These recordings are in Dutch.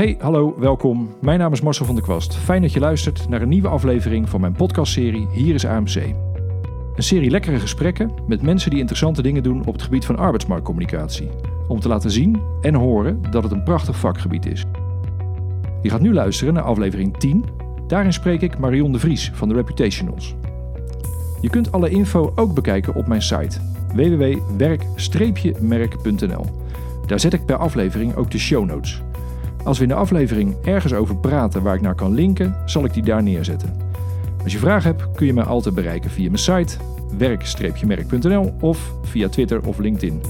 Hey, hallo, welkom. Mijn naam is Marcel van der Kwast. Fijn dat je luistert naar een nieuwe aflevering van mijn podcastserie Hier is AMC. Een serie lekkere gesprekken met mensen die interessante dingen doen op het gebied van arbeidsmarktcommunicatie. Om te laten zien en horen dat het een prachtig vakgebied is. Je gaat nu luisteren naar aflevering 10. Daarin spreek ik Marion de Vries van de Reputationals. Je kunt alle info ook bekijken op mijn site www.werk-merk.nl. Daar zet ik per aflevering ook de show notes. Als we in de aflevering ergens over praten waar ik naar kan linken, zal ik die daar neerzetten. Als je vragen hebt, kun je mij altijd bereiken via mijn site werk-merk.nl of via Twitter of LinkedIn.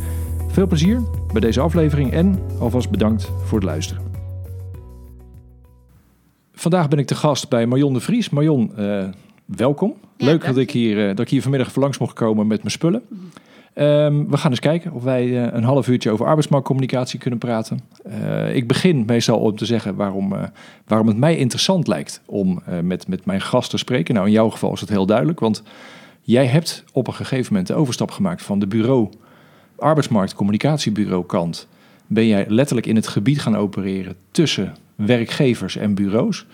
Veel plezier bij deze aflevering en alvast bedankt voor het luisteren. Vandaag ben ik te gast bij Marion de Vries. Marion, uh, welkom. Ja, Leuk dat ik, hier, uh, dat ik hier vanmiddag langs mocht komen met mijn spullen. Um, we gaan eens kijken of wij uh, een half uurtje over arbeidsmarktcommunicatie kunnen praten. Uh, ik begin meestal om te zeggen waarom, uh, waarom het mij interessant lijkt om met, met mijn gast te spreken. Nou, in jouw geval is dat heel duidelijk, want jij hebt op een gegeven moment de overstap gemaakt van de bureau, arbeidsmarktcommunicatiebureau kant. Ben jij letterlijk in het gebied gaan opereren tussen werkgevers en bureaus.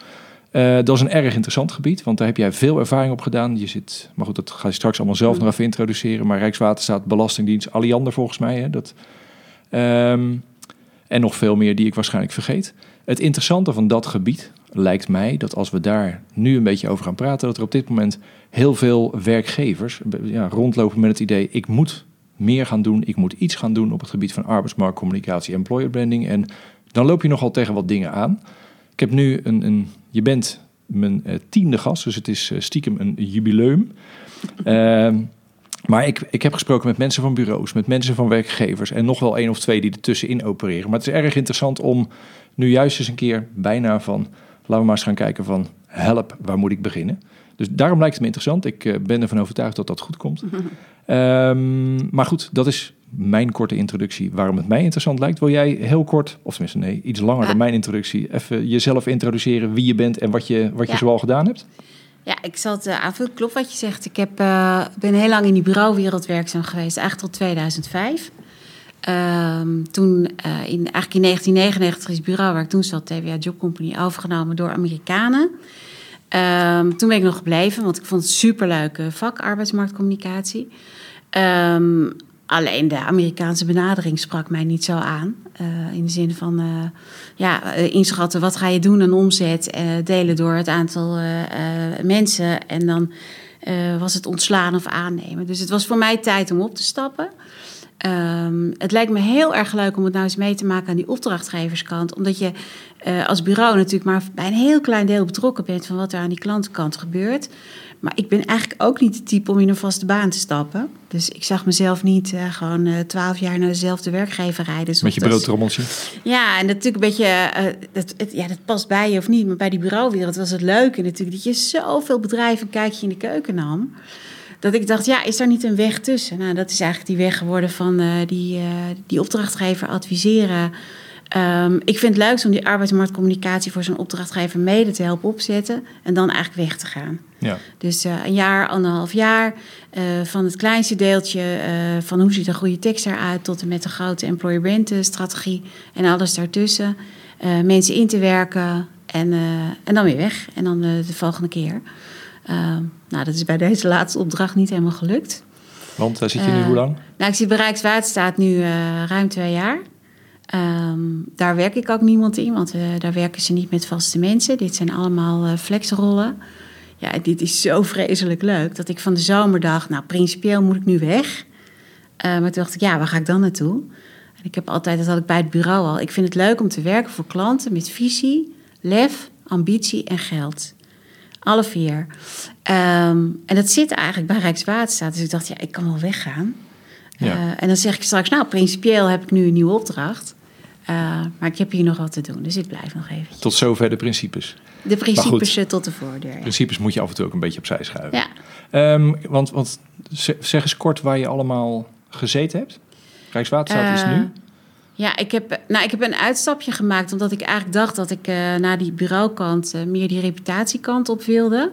Uh, dat is een erg interessant gebied, want daar heb jij veel ervaring op gedaan. Je zit, maar goed, dat ga je straks allemaal zelf nog even introduceren. Maar Rijkswaterstaat, Belastingdienst, Alliander volgens mij. Hè, dat, um, en nog veel meer die ik waarschijnlijk vergeet. Het interessante van dat gebied lijkt mij dat als we daar nu een beetje over gaan praten, dat er op dit moment heel veel werkgevers ja, rondlopen met het idee: ik moet meer gaan doen, ik moet iets gaan doen op het gebied van arbeidsmarktcommunicatie, employer branding. En dan loop je nogal tegen wat dingen aan. Ik heb nu een, een je bent mijn uh, tiende gast, dus het is uh, stiekem een jubileum. Uh, maar ik, ik heb gesproken met mensen van bureaus, met mensen van werkgevers en nog wel één of twee die er tussenin opereren. Maar het is erg interessant om nu juist eens een keer bijna van, laten we maar eens gaan kijken van, help, waar moet ik beginnen? Dus daarom lijkt het me interessant. Ik uh, ben ervan overtuigd dat dat goed komt. um, maar goed, dat is mijn korte introductie waarom het mij interessant lijkt. Wil jij heel kort, of tenminste nee, iets langer ja. dan mijn introductie, even jezelf introduceren, wie je bent en wat je, wat je zoal gedaan hebt? Ja, ik zal het uh, aanvullen. Klopt wat je zegt. Ik heb, uh, ben heel lang in die bureauwereld werkzaam geweest, eigenlijk tot 2005. Um, toen, uh, in, eigenlijk in 1999 is bureau waar ik toen zat, TVA Job Company, overgenomen door Amerikanen. Um, toen ben ik nog gebleven, want ik vond het superleuk vak, arbeidsmarktcommunicatie. Um, Alleen de Amerikaanse benadering sprak mij niet zo aan. Uh, in de zin van uh, ja, uh, inschatten wat ga je doen aan omzet, delen door het aantal mensen. En dan was het ontslaan of aannemen. Dus het was voor mij tijd om op te stappen. Um, het lijkt me heel erg leuk om het nou eens mee te maken aan die opdrachtgeverskant. Omdat je als bureau natuurlijk maar bij een heel klein deel betrokken bent van wat er aan die klantenkant gebeurt. Maar ik ben eigenlijk ook niet de type om in een vaste baan te stappen. Dus ik zag mezelf niet uh, gewoon twaalf uh, jaar naar dezelfde werkgever rijden. Dus Met je broodtrommeltje? Ja, en natuurlijk een beetje... Uh, dat, het, ja, dat past bij je of niet. Maar bij die bureauwereld was het leuke natuurlijk... dat je zoveel bedrijven een kijkje in de keuken nam... dat ik dacht, ja, is daar niet een weg tussen? Nou, dat is eigenlijk die weg geworden van uh, die, die opdrachtgever adviseren... Um, ik vind het leukst om die arbeidsmarktcommunicatie voor zo'n opdrachtgever mede te helpen opzetten en dan eigenlijk weg te gaan. Ja. Dus uh, een jaar, anderhalf jaar, uh, van het kleinste deeltje uh, van hoe ziet een goede tekst eruit tot en met de grote employer brand strategie en alles daartussen. mensen in te werken en, en dan weer weg en dan de volgende keer. Ehm, nou, dat is bij deze laatste opdracht niet helemaal gelukt. Want daar zit je nu hoe lang? Nou, ik zit bij Rijkswaterstaat nu ruim twee jaar. Um, daar werk ik ook niemand in, want uh, daar werken ze niet met vaste mensen. Dit zijn allemaal uh, flexrollen. Ja, dit is zo vreselijk leuk dat ik van de zomer dacht, nou, principieel moet ik nu weg. Uh, maar toen dacht ik, ja, waar ga ik dan naartoe? En ik heb altijd, dat had ik bij het bureau al, ik vind het leuk om te werken voor klanten met visie, lef, ambitie en geld. Alle vier. Um, en dat zit eigenlijk bij Rijkswaterstaat. Dus ik dacht, ja, ik kan wel weggaan. Ja. Uh, en dan zeg ik straks, nou, principieel heb ik nu een nieuwe opdracht. Uh, maar ik heb hier nog wat te doen, dus ik blijf nog even. Tot zover de principes. De principes goed, tot de voordeur. Ja. Principes moet je af en toe ook een beetje opzij schuiven. Ja. Um, want, want zeg eens kort waar je allemaal gezeten hebt. Rijkswaterstaat is nu? Ja, ik heb, nou, ik heb een uitstapje gemaakt omdat ik eigenlijk dacht dat ik uh, naar die bureaukant uh, meer die reputatiekant op wilde.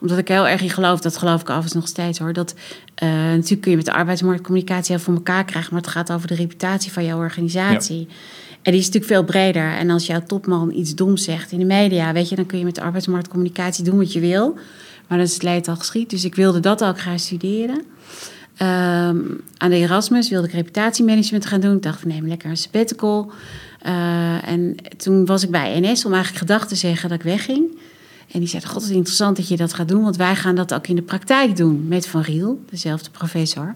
Omdat ik heel erg in geloof, dat geloof ik overigens nog steeds hoor. Dat uh, natuurlijk kun je met de arbeidsmarktcommunicatie heel voor elkaar krijgen, maar het gaat over de reputatie van jouw organisatie. Ja. En die is natuurlijk veel breder. En als jouw topman iets doms zegt in de media, weet je, dan kun je met arbeidsmarktcommunicatie doen wat je wil. Maar dan is het leed al geschied. Dus ik wilde dat ook gaan studeren. Um, aan de Erasmus wilde ik reputatiemanagement gaan doen. Ik dacht, neem lekker een sabbatical. Uh, en toen was ik bij NS om eigenlijk gedacht te zeggen dat ik wegging. En die zei, god, het is interessant dat je dat gaat doen. Want wij gaan dat ook in de praktijk doen met Van Riel, dezelfde professor.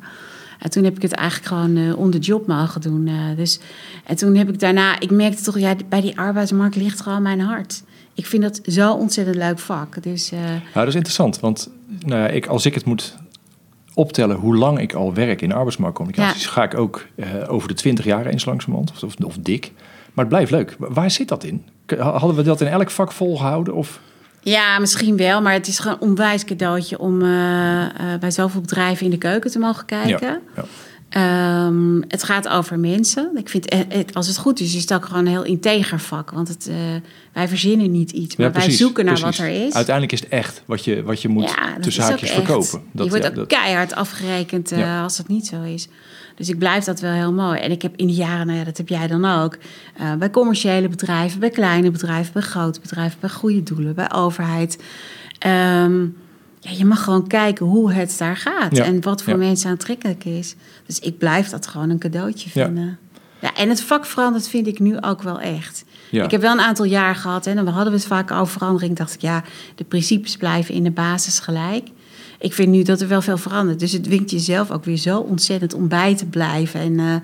En toen heb ik het eigenlijk gewoon uh, on the job mogen doen. Uh, dus, en toen heb ik daarna, ik merkte toch, ja, bij die arbeidsmarkt ligt gewoon mijn hart. Ik vind dat zo ontzettend leuk vak. Dus, uh... Nou, dat is interessant, want nou ja, ik, als ik het moet optellen hoe lang ik al werk in arbeidsmarktcommunicaties, ja. ga ik ook over de 20 jaar eens langzamerhand, of, of, of dik. Maar het blijft leuk. Waar zit dat in? Hadden we dat in elk vak volgehouden? Of? Ja, misschien wel, maar het is gewoon een onwijs cadeautje om uh, uh, bij zoveel bedrijven in de keuken te mogen kijken. Ja, ja. Um, het gaat over mensen. Ik vind, het, als het goed is, is het ook gewoon een heel integer vak. Want het, uh, wij verzinnen niet iets, maar ja, wij zoeken naar precies. wat er is. Uiteindelijk is het echt wat je, wat je moet ja, tussen haakjes verkopen. Dat, je wordt ook dat... keihard afgerekend als dat niet zo is. Dus ik blijf dat wel heel mooi. En ik heb in de jaren, nou ja, dat heb jij dan ook, uh, bij commerciële bedrijven, bij kleine bedrijven, bij grote bedrijven, bij goede doelen, bij overheid. Um, ja, je mag gewoon kijken hoe het daar gaat ja. en wat voor ja. mensen aantrekkelijk is. Dus ik blijf dat gewoon een cadeautje vinden. Ja. en het vak verandert vind ik nu ook wel echt. Ik heb wel een aantal jaar gehad en dan hadden we het vaak over verandering. Dacht ik, ja, de principes blijven in de basis gelijk. Ik vind nu dat er wel veel verandert. Dus het dwingt jezelf ook weer zo ontzettend om bij te blijven. En uh,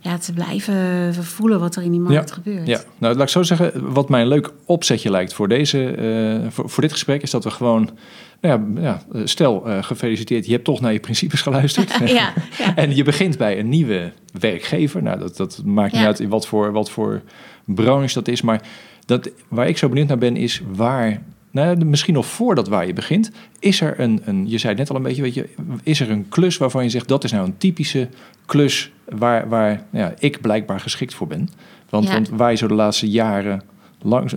ja, te blijven voelen wat er in die markt gebeurt. Ja, nou laat ik zo zeggen. Wat mij een leuk opzetje lijkt voor, deze, uh, voor, voor dit gesprek... is dat we gewoon nou ja, ja, stel, uh, gefeliciteerd, je hebt toch naar je principes geluisterd. ja, ja. en je begint bij een nieuwe werkgever. Nou, dat, dat maakt niet uit in wat voor, wat voor branche dat is. Maar dat, waar ik zo benieuwd naar ben, is waar. Nou, misschien nog voordat waar je begint, is er een, een, je zei net al een beetje, weet je, is er een klus waarvan je zegt dat is nou een typische klus waar, waar ja, ik blijkbaar geschikt voor ben. Want, want waar je zo de laatste jaren langs,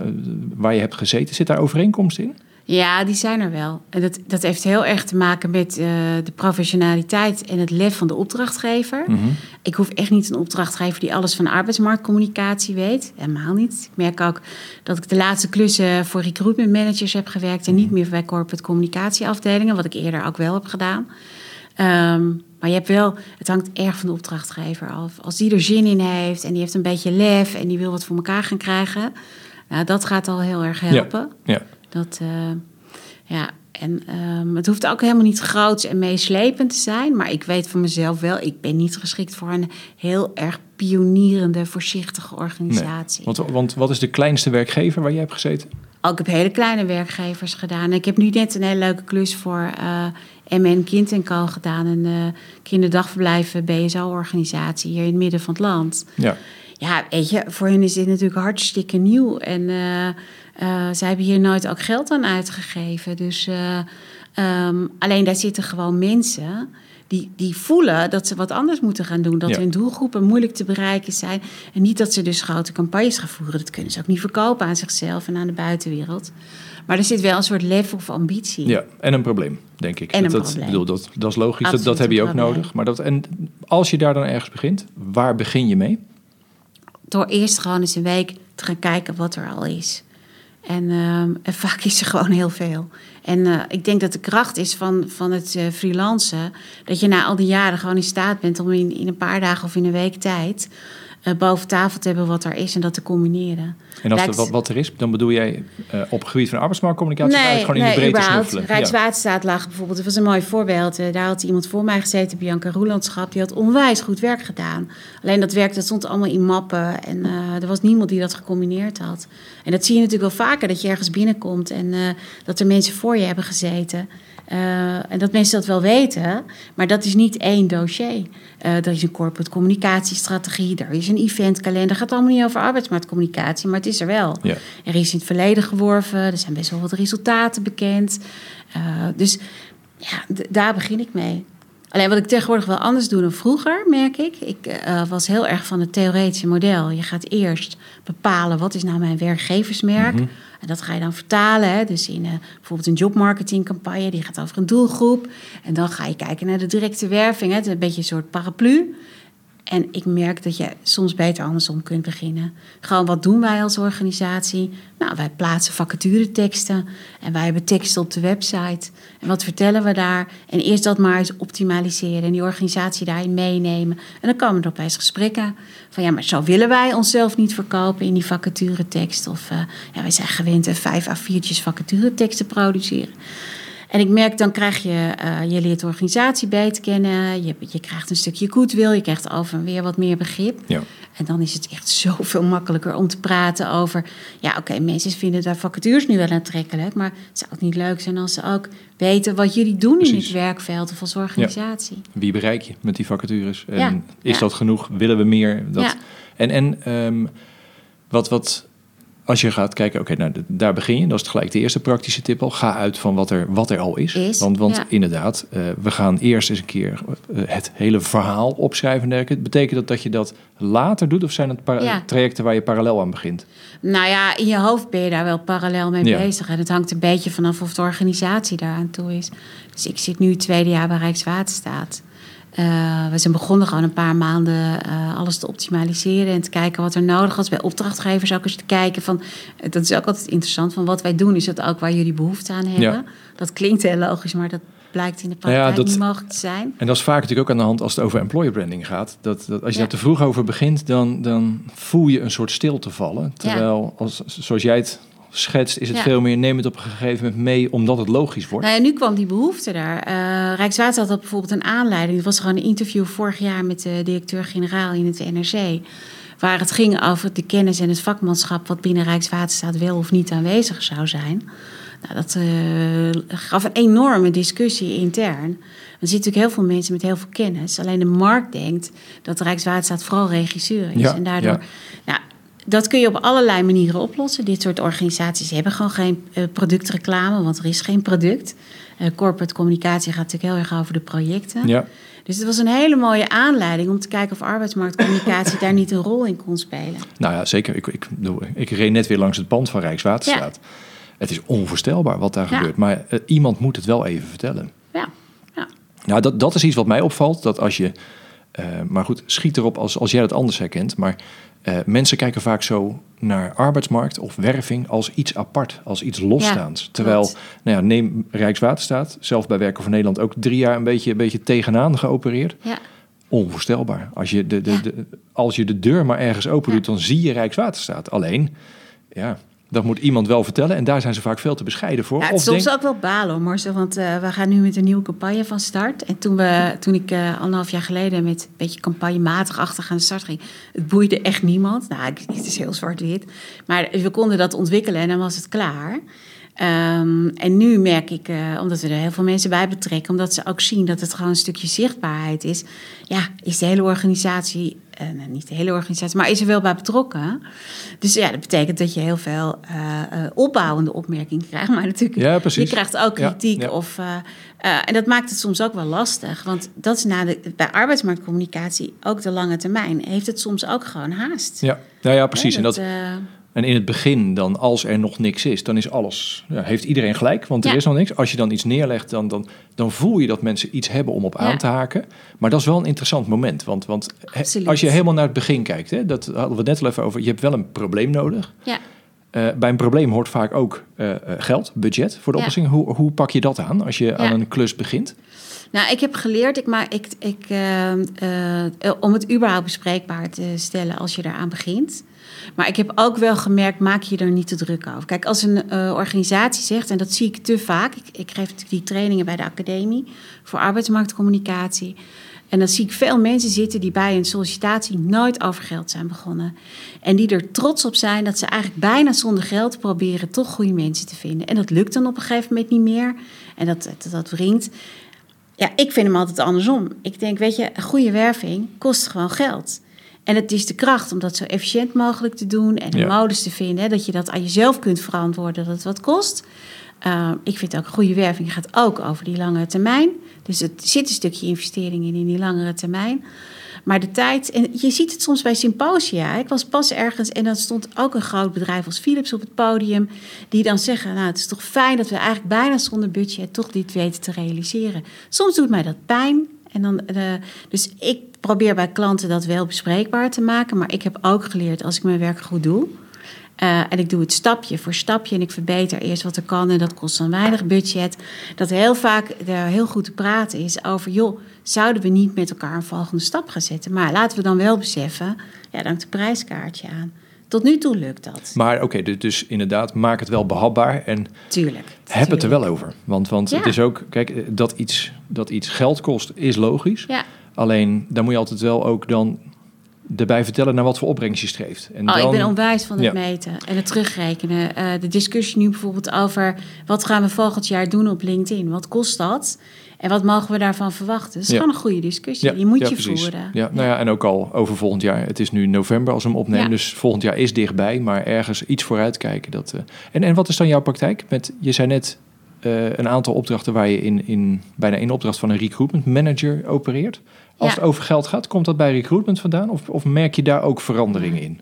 waar je hebt gezeten, zit daar overeenkomst in? Ja, die zijn er wel. En dat, dat heeft heel erg te maken met uh, de professionaliteit en het lef van de opdrachtgever. Mm -hmm. Ik hoef echt niet een opdrachtgever die alles van arbeidsmarktcommunicatie weet. Helemaal niet. Ik merk ook dat ik de laatste klussen voor recruitment managers heb gewerkt en niet meer bij corporate communicatieafdelingen, wat ik eerder ook wel heb gedaan. Um, maar je hebt wel, het hangt erg van de opdrachtgever af. Als die er zin in heeft en die heeft een beetje lef en die wil wat voor elkaar gaan krijgen, nou, dat gaat al heel erg helpen. Ja. ja. Dat, uh, ja, en um, het hoeft ook helemaal niet groots en meeslepend te zijn. Maar ik weet van mezelf wel, ik ben niet geschikt voor een heel erg pionierende, voorzichtige organisatie. Nee. Want, want wat is de kleinste werkgever waar jij hebt gezeten? Ook ik heb hele kleine werkgevers gedaan. Ik heb nu net een hele leuke klus voor uh, MN Kind Co. gedaan. Een uh, kinderdagverblijf BSO-organisatie hier in het midden van het land. Ja. Ja, weet je, voor hen is dit natuurlijk hartstikke nieuw. En uh, uh, zij hebben hier nooit ook geld aan uitgegeven. Dus uh, um, alleen daar zitten gewoon mensen die, die voelen dat ze wat anders moeten gaan doen. Dat ja. hun doelgroepen moeilijk te bereiken zijn. En niet dat ze dus grote campagnes gaan voeren. Dat kunnen ze ook niet verkopen aan zichzelf en aan de buitenwereld. Maar er zit wel een soort level of ambitie. Ja, en een probleem, denk ik. En een dat. Bedoel, dat, dat is logisch, dat, dat heb je ook probleem. nodig. Maar dat, en als je daar dan ergens begint, waar begin je mee? Door eerst gewoon eens een week te gaan kijken wat er al is. En, um, en, vaak is er gewoon heel veel. En uh, ik denk dat de kracht is van, van het uh, freelancen... dat je na al die jaren gewoon in staat bent om in, in een paar dagen of in een week tijd... Uh, boven tafel te hebben wat er is en dat te combineren. En als wat, wat er is, dan bedoel jij uh, op het gebied van arbeidsmarktcommunicatie... Nee, gewoon nee, in de breedte snuffelen? Rijkswaterstaat lag bijvoorbeeld, dat was een mooi voorbeeld. Uh, daar had iemand voor mij gezeten, Bianca Roelandschap. Die had onwijs goed werk gedaan. Alleen dat werk dat stond allemaal in mappen. En er was niemand die dat gecombineerd had. En dat zie je natuurlijk wel vaker, dat je ergens binnenkomt... en dat er mensen voor je hebben gezeten... Uh, en dat mensen dat wel weten, maar dat is niet één dossier. Uh, er is een corporate communicatiestrategie, er is een eventkalender. Het gaat allemaal niet over arbeidsmarktcommunicatie, maar het is er wel. Ja. Er is in het verleden geworven, er zijn best wel wat resultaten bekend. Uh, dus ja, daar begin ik mee. Alleen wat ik tegenwoordig wel anders doe dan vroeger, merk ik. Ik eh, was heel erg van het theoretische model. Je gaat eerst bepalen wat is nou mijn werkgeversmerk. Mhm. En dat ga je dan vertalen. Hè? Dus in eh, bijvoorbeeld een jobmarketingcampagne, die gaat over een doelgroep. En dan ga je kijken naar de directe werving. Hè? Het is een beetje een soort paraplu. En ik merk dat je soms beter andersom kunt beginnen. Gewoon, wat doen wij als organisatie? Nou, wij plaatsen vacatureteksten en wij hebben teksten op de website. En wat vertellen we daar? En eerst dat maar eens optimaliseren en die organisatie daarin meenemen. En dan komen er opeens gesprekken van, ja, maar zo willen wij onszelf niet verkopen in die vacaturetekst. Of uh, ja, wij zijn gewend vijf A4'tjes vacaturetekst te produceren. En ik merk, dan krijg je, uh, je leert de organisatie beter kennen. Je, je krijgt een stukje goodwill. Je krijgt over en weer wat meer begrip. Ja. En dan is het echt zoveel makkelijker om te praten over... Ja, oké, okay, mensen vinden daar vacatures nu wel aantrekkelijk. Maar zou het niet leuk zijn als ze ook weten wat jullie doen Precies. in het werkveld of als organisatie? Ja. Wie bereik je met die vacatures? En ja. is dat genoeg? Willen we meer? Dat... En, en um, wat... wat als je gaat kijken, oké, okay, nou, daar begin je. Dat is gelijk de eerste praktische tip al. Ga uit van wat er, wat er al is. is want want ja. inderdaad, uh, we gaan eerst eens een keer uh, het hele verhaal opschrijven. Dergelijke. Betekent dat dat je dat later doet? Of zijn het ja. trajecten waar je parallel aan begint? Nou ja, in je hoofd ben je daar wel parallel mee ja. bezig. En het hangt een beetje vanaf of de organisatie daaraan toe is. Dus ik zit nu het tweede jaar bij Rijkswaterstaat. Uh, we zijn begonnen gewoon een paar maanden uh, alles te optimaliseren en te kijken wat er nodig was. Bij opdrachtgevers ook eens te kijken van, dat is ook altijd interessant, van wat wij doen, is dat ook waar jullie behoefte aan hebben. Ja. Dat klinkt heel logisch, maar dat blijkt in de praktijk ja, dat, niet mogelijk te zijn. En dat is vaak natuurlijk ook aan de hand als het over employer branding gaat. Dat, dat als je ja. daar te vroeg over begint, dan, dan voel je een soort stilte vallen. Terwijl, als, zoals jij het schetst, is het ja. veel meer neem het op een gegeven moment mee omdat het logisch wordt. Nou ja, nu kwam die behoefte daar. Uh, Rijkswaterstaat had bijvoorbeeld een aanleiding. Het was gewoon een interview vorig jaar met de directeur-generaal in het NRC. Waar het ging over de kennis en het vakmanschap wat binnen Rijkswaterstaat wel of niet aanwezig zou zijn. Nou, dat uh, gaf een enorme discussie intern. Er zitten natuurlijk heel veel mensen met heel veel kennis. Alleen de markt denkt dat de Rijkswaterstaat vooral regisseur is. Ja, en daardoor, ja. nou, dat kun je op allerlei manieren oplossen. Dit soort organisaties hebben gewoon geen uh, productreclame, want er is geen product. Uh, corporate communicatie gaat natuurlijk heel erg over de projecten. Ja. Dus het was een hele mooie aanleiding om te kijken of arbeidsmarktcommunicatie daar niet een rol in kon spelen. Nou ja, zeker. Ik, ik, ik reed net weer langs het pand van Rijkswaterstaat. Ja. Het is onvoorstelbaar wat daar ja. gebeurt. Maar uh, iemand moet het wel even vertellen. Ja. ja. Nou, dat, dat is iets wat mij opvalt. Dat als je. Uh, maar goed, schiet erop als, als jij dat anders herkent. Maar uh, mensen kijken vaak zo naar arbeidsmarkt of werving als iets apart, als iets losstaands. Ja, Terwijl, nou ja, neem Rijkswaterstaat, zelf bij Werken voor Nederland ook drie jaar een beetje, een beetje tegenaan geopereerd. Ja. Onvoorstelbaar. Als je de, de, de, als je de deur maar ergens open doet, dan zie je Rijkswaterstaat. Alleen, ja, dat moet iemand wel vertellen. En daar zijn ze vaak veel te bescheiden voor. Ja, het of soms denk... ook wel balen, Marcel. Want uh, we gaan nu met een nieuwe campagne van start. En toen, we, toen ik uh, anderhalf jaar geleden met een beetje campagnematig achter aan de start ging... het boeide echt niemand. Nou, het is heel zwart-wit. Maar we konden dat ontwikkelen en dan was het klaar. Um, en nu merk ik, uh, omdat we er heel veel mensen bij betrekken... omdat ze ook zien dat het gewoon een stukje zichtbaarheid is... ja, is de hele organisatie... Uh, niet de hele organisatie, maar is er wel bij betrokken. Dus ja, dat betekent dat je heel veel uh, opbouwende opmerkingen krijgt. Maar natuurlijk, ja, je krijgt ook kritiek. Ja, ja. Of, en dat maakt het soms ook wel lastig. Want dat is na de, bij arbeidsmarktcommunicatie, ook de lange termijn... heeft het soms ook gewoon haast. Ja, ja, ja precies. dat, en dat... En in het begin dan, als er nog niks is, dan is alles, ja, heeft iedereen gelijk, want er Ja. is nog niks. Als je dan iets neerlegt, dan, dan, dan voel je dat mensen iets hebben om op aan te haken. Maar dat is wel een interessant moment, want, want he- als je helemaal naar het begin kijkt, hè, dat hadden we het net al even over, je hebt wel een probleem nodig. Ja. Eh, bij een probleem hoort vaak ook eh, eh, geld, budget voor de oplossing. Hoe, hoe pak je dat aan als je aan een klus begint? Nou, ik heb geleerd, ik, maar ik, ik, eh, eh, om het überhaupt bespreekbaar te stellen als je daaraan begint. Maar ik heb ook wel gemerkt, maak je er niet te druk over. Kijk, als een eh, organisatie zegt, en dat zie ik te vaak... Ik, ik geef die trainingen bij de academie voor arbeidsmarktcommunicatie... En dan zie ik veel mensen zitten die bij een sollicitatie nooit over geld zijn begonnen. En die er trots op zijn dat ze eigenlijk bijna zonder geld proberen toch goede mensen te vinden. En dat lukt dan op een gegeven moment niet meer. En dat, dat, dat wringt. Ja, ik vind hem altijd andersom. Ik denk, weet je, een goede werving kost gewoon geld. En het is de kracht om dat zo efficiënt mogelijk te doen en Ja. modus te vinden. Hè, dat je dat aan jezelf kunt verantwoorden dat het wat kost. Uh, ik vind ook goede werving gaat ook over die langere termijn. Dus het zit een stukje investering in in die langere termijn. Maar de tijd, en je ziet het soms bij symposia. Ik was pas ergens en dan stond ook een groot bedrijf als Philips op het podium. Die dan zeggen: Nou, het is toch fijn dat we eigenlijk bijna zonder budget toch dit weten te realiseren. Soms doet mij dat pijn. En dan, uh, dus ik probeer bij klanten dat wel bespreekbaar te maken. Maar ik heb ook geleerd als ik mijn werk goed doe. Uh, en ik doe het stapje voor stapje en ik verbeter eerst wat er kan en dat kost dan weinig budget. Dat heel vaak er heel goed te praten is over, joh, zouden we niet met elkaar een volgende stap gaan zetten? Maar laten we dan wel beseffen, ja, dank het prijskaartje aan. Tot nu toe lukt dat. Maar oké, okay, dus, dus, inderdaad, maak het wel behapbaar en tuurlijk, heb tuurlijk. het er wel over. Want, want ja. het is ook, kijk, dat iets, dat iets geld kost is logisch. Ja. Alleen, daar moet je altijd wel ook dan erbij vertellen naar wat voor opbrengst je streeft. En oh, dan, ik ben onwijs van het ja. meten en het terugrekenen. Uh, de discussie nu bijvoorbeeld over wat gaan we volgend jaar doen op LinkedIn? Wat kost dat? En wat mogen we daarvan verwachten? Dat is ja. gewoon een goede discussie. Die moet je precies. voeren. Ja, nou ja, en ook al over volgend jaar. Het is nu november als we hem opnemen, dus volgend jaar is dichtbij. Maar ergens iets vooruit kijken. Dat, uh... en, en wat is dan jouw praktijk? Met, je zei net een aantal opdrachten waar je in, in bijna één opdracht van een recruitment manager opereert. Als ja. het over geld gaat, komt dat bij recruitment vandaan? Of, of merk je daar ook veranderingen in?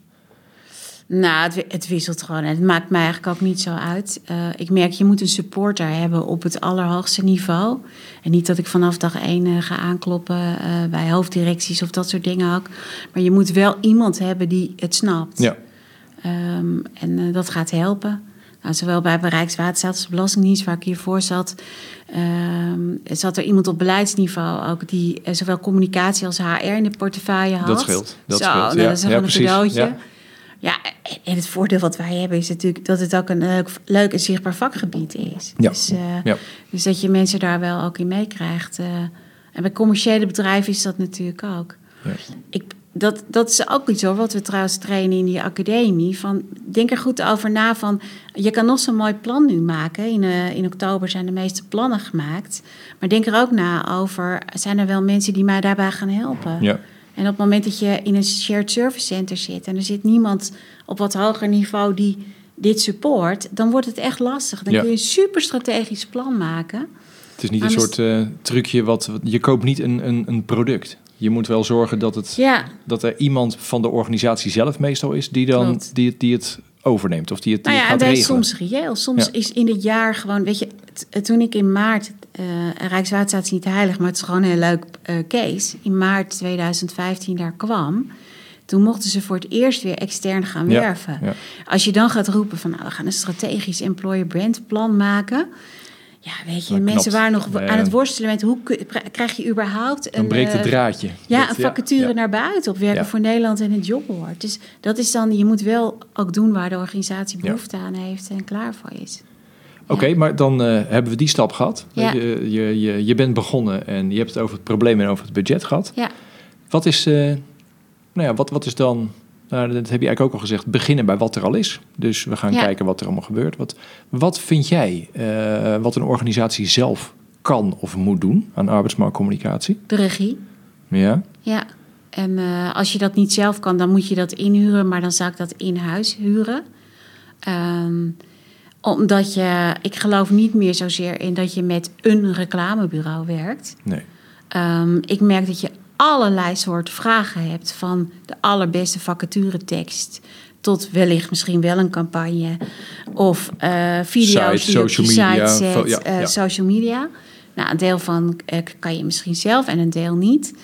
Nou, het, het, wisselt gewoon. En het maakt mij eigenlijk ook niet zo uit. Uh, ik merk, je moet een supporter hebben op het allerhoogste niveau. En niet dat ik vanaf dag één uh, ga aankloppen uh, bij hoofddirecties of dat soort dingen ook. Maar je moet wel iemand hebben die het snapt. Ja. Um, en dat gaat helpen. Nou, zowel bij Rijkswaterstaat als de Belastingdienst, waar ik hiervoor zat, um, zat er iemand op beleidsniveau ook die uh, zowel communicatie als HR in de portefeuille had. Dat scheelt. Dat Zo, scheelt. Nou, Ja, dat is ja, gewoon precies. een cadeautje. Ja. Ja, en het voordeel wat wij hebben is natuurlijk dat het ook een leuk, leuk en zichtbaar vakgebied is. Ja. Dus, uh, Ja. dus dat je mensen daar wel ook in meekrijgt. Uh, en bij commerciële bedrijven is dat natuurlijk ook. Ja. Ik, dat, dat is ook iets hoor, wat we trouwens trainen in die academie. Van, denk er goed over na van, je kan nog zo'n mooi plan nu maken. In, uh, in oktober zijn de meeste plannen gemaakt. Maar denk er ook na over, zijn er wel mensen die mij daarbij gaan helpen? Ja. En op het moment dat je in een shared service center zit... en er zit niemand op wat hoger niveau die dit support... dan wordt het echt lastig. Dan Ja. kun je een super strategisch plan maken. Het is niet een soort eh, trucje wat, wat- je koopt niet een, een, een product. Je moet wel zorgen dat, het, Ja, dat er iemand van de organisatie zelf meestal is die dan Klopt. die, het- die het overneemt of die het, die nou ja, het en gaat regelen. soms reëel. Soms Ja. is in het jaar gewoon, weet je, t- toen ik in maart, eh Rijkswaterstaat is niet heilig, maar het is gewoon een heel leuk eh, case. In maart 2015 daar kwam, toen mochten ze voor het eerst weer extern gaan Ja, werven. ja. Als je dan gaat roepen van, nou, we gaan een strategisch employer brand plan maken. Ja, weet je, Dan mensen knapt. waren nog aan het worstelen met hoe krijg je überhaupt Dan een, breekt het eh, draadje. ja, Dat- een vacature ja. naar buiten op werken Ja. voor Nederland en het jobboard. Dus dat is dan, je moet wel ook doen waar de organisatie behoefte aan heeft en klaar voor is. Oké, maar dan eh, hebben we die stap gehad. Je, je, je, je bent begonnen en je hebt het over het probleem en over het budget gehad. Ja. Wat is, eh, nou ja, wat, wat is dan, nou, dat heb je eigenlijk ook al gezegd, beginnen bij wat er al is. Dus we gaan Ja. kijken wat er allemaal gebeurt. Wat, wat vind jij eh, wat een organisatie zelf kan of moet doen aan arbeidsmarktcommunicatie? De regie, Ja, ja. En eh, als je dat niet zelf kan, dan moet je dat inhuren, maar dan zou ik dat in huis huren. Ehm, omdat je, ik geloof niet meer zozeer in dat je met een reclamebureau werkt. nee. Ehm, ik merk dat je allerlei soorten vragen hebt. Van de allerbeste vacaturetekst tot wellicht misschien wel een campagne. Of eh video's Site, die op social je media, site vo- zet. ja, eh, ja. Social media. Nou, een deel van eh, kan je misschien zelf en een deel niet.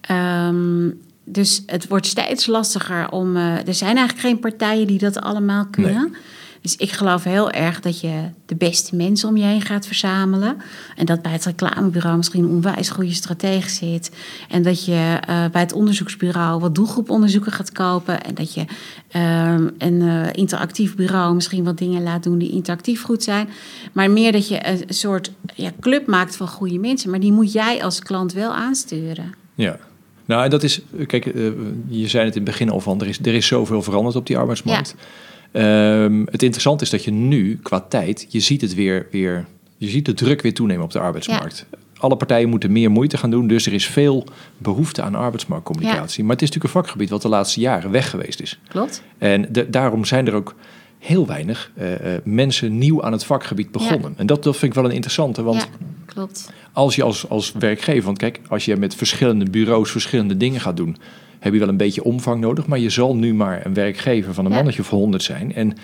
Ehm, dus het wordt steeds lastiger om... er zijn eigenlijk geen partijen die dat allemaal kunnen. Dus ik geloof heel erg dat je de beste mensen om je heen gaat verzamelen. En dat bij het reclamebureau misschien een onwijs goede stratege zit. En dat je eh, bij het onderzoeksbureau wat doelgroeponderzoeken gaat kopen. En dat je ehm, een eh, interactief bureau misschien wat dingen laat doen die interactief goed zijn. Maar meer dat je een, soort ja, club maakt van goede mensen. Maar die moet jij als klant wel aansturen. Ja. Nou, en dat is, kijk, eh, je zei het in het begin al van, er is, er is zoveel veranderd op die arbeidsmarkt. Ehm, het interessante is dat je nu, qua tijd, je ziet het weer, weer je ziet de druk weer toenemen op de arbeidsmarkt. Alle partijen moeten meer moeite gaan doen, dus er is veel behoefte aan arbeidsmarktcommunicatie. Maar het is natuurlijk een vakgebied wat de laatste jaren weg geweest is. Klopt? En de- daarom zijn er ook heel weinig eh, eh, mensen nieuw aan het vakgebied begonnen. En dat, dat vind ik wel een interessante, want klopt. als je als, als werkgever, want kijk, als je met verschillende bureaus verschillende dingen gaat doen, heb je wel een beetje omvang nodig, maar je zal nu maar een werkgever van een Ja. mannetje of honderd zijn. En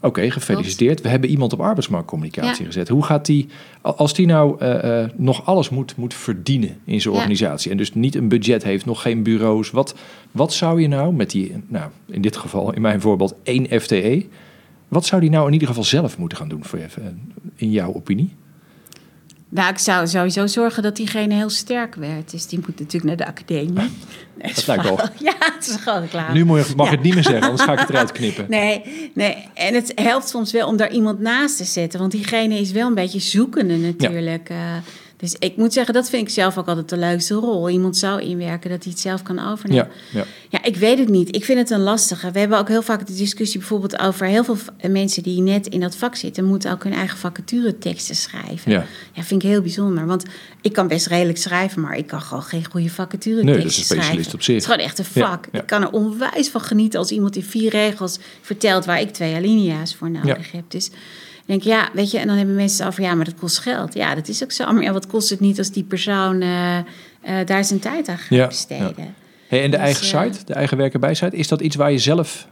oké, gefeliciteerd, we hebben iemand op arbeidsmarktcommunicatie Ja. gezet. Hoe gaat die, als die nou eh, eh, nog alles moet, moet verdienen in zijn Ja. organisatie en dus niet een budget heeft, nog geen bureaus, wat, wat zou je nou met die, nou in dit geval, in mijn voorbeeld, één FTE, wat zou die nou in ieder geval zelf moeten gaan doen, voor eh, in jouw opinie? Nou, ik zou sowieso zorgen dat diegene heel sterk werd. Dus die moet natuurlijk naar de academie. Nee, is lijkt wel. Ja, het is gewoon reclame. Nu mag je, Ja. het niet meer zeggen, anders ga ik het eruit knippen. Nee, nee, en het helpt soms wel om daar iemand naast te zetten. Want diegene is wel een beetje zoekende natuurlijk. Eh, dus ik moet zeggen, dat vind ik zelf ook altijd de leukste rol. Iemand zou inwerken dat hij het zelf kan overnemen. Ja, ja. Ja, ik weet het niet. Ik vind het een lastige. We hebben ook heel vaak de discussie bijvoorbeeld over heel veel mensen die net in dat vak zitten, moeten ook hun eigen vacatureteksten schrijven. Ja. ja, vind ik heel bijzonder. Want ik kan best redelijk schrijven, maar ik kan gewoon geen goede vacatureteksten Nee, dat is een specialist schrijven. op zich. Het is gewoon echt een vak. ja. Ik kan er onwijs van genieten als iemand in vier regels vertelt waar ik twee alinea's voor nodig heb. Dus denk, ja, weet je, en dan hebben mensen over, ja, maar dat kost geld. Ja, dat is ook zo. Maar ja, wat kost het niet als die persoon eh, eh, daar zijn tijd aan gaat Ja, besteden? Hey, en de Dus, eigen eh, site, de eigen werken bij site, is dat iets waar je zelf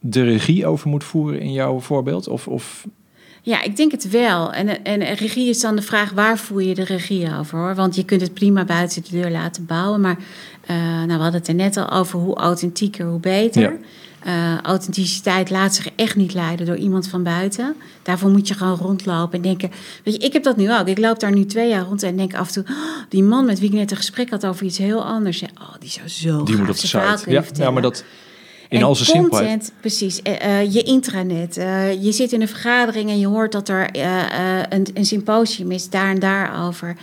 de regie over moet voeren in jouw voorbeeld? Of, of Ja, ik denk het wel. En, en regie is dan de vraag, waar voer je de regie over? Hoor? Want je kunt het prima buiten de deur laten bouwen. Maar nou, we hadden het er net al over, hoe authentieker, hoe beter. Ja. Eh, authenticiteit laat zich echt niet leiden door iemand van buiten. Daarvoor moet je gewoon rondlopen en denken... Weet je, ik heb dat nu ook. Ik loop daar nu twee jaar rond en denk af en toe... "Oh, die man met wie ik net een gesprek had over iets heel anders... Oh, die zou zo die moet op de site? Ja, ja, maar dat in En al zijn simpelheid. content, precies. Eh, eh, je intranet. je zit in een vergadering en je hoort dat er een, een symposium is, daar en daar over.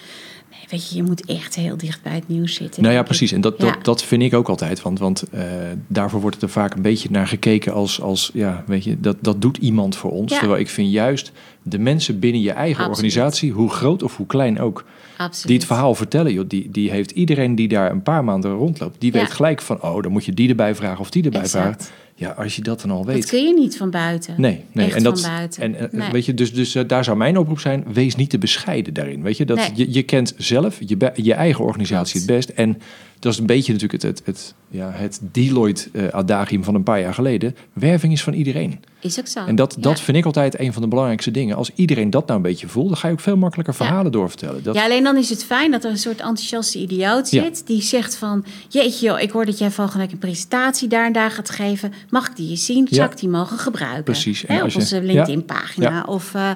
Weet je, je moet echt heel dicht bij het nieuws zitten. Nou ja, precies. En dat, dat, Ja. dat vind ik ook altijd. Want, want eh, daarvoor wordt er vaak een beetje naar gekeken als, als ja, weet je, dat, dat doet iemand voor ons. Ja. Terwijl ik vind juist de mensen binnen je eigen Absoluut. organisatie, hoe groot of hoe klein ook, Absoluut. die het verhaal vertellen, joh, die, die heeft iedereen die daar een paar maanden rondloopt, die Ja. weet gelijk van, oh, dan moet je die erbij vragen of die erbij Exact. vragen. Ja, als je dat dan al weet. Dat kun je niet van buiten. Nee, nee. Echt en dat, van buiten. En, Nee. weet je, dus, dus eh, daar zou mijn oproep zijn: wees niet te bescheiden daarin. Weet je, dat Nee. je, je kent zelf je, je eigen organisatie Klopt. het best. En dat is een beetje natuurlijk het, het, het, ja, het Deloitte-adagium van een paar jaar geleden. Werving is van iedereen. Is ook zo. En dat, dat vind ik altijd een van de belangrijkste dingen. Als iedereen dat nou een beetje voelt, dan ga je ook veel makkelijker verhalen doorvertellen. Dat, Ja, alleen dan is het fijn dat er een soort enthousiaste idioot Ja. zit... die zegt van, jeetje joh, ik hoor dat jij volgende week een presentatie daar en daar gaat geven. Mag ik die eens zien? Zou ik die mogen gebruiken? Precies. En Hè, op je- onze LinkedIn-pagina. Of eh,